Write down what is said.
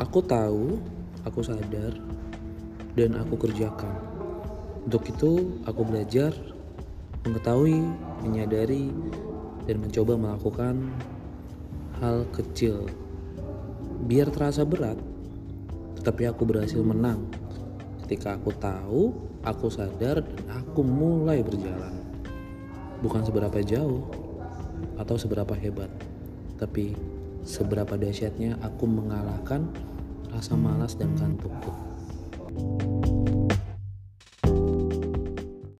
Aku tahu, aku sadar, dan aku kerjakan. Untuk itu, aku belajar, mengetahui, menyadari, dan mencoba melakukan hal kecil. Biar terasa berat, tetapi aku berhasil menang. Ketika aku tahu, aku sadar, dan aku mulai berjalan. Bukan seberapa jauh atau seberapa hebat, tapi seberapa dahsyatnya aku mengalahkan rasa malas dan kantukku.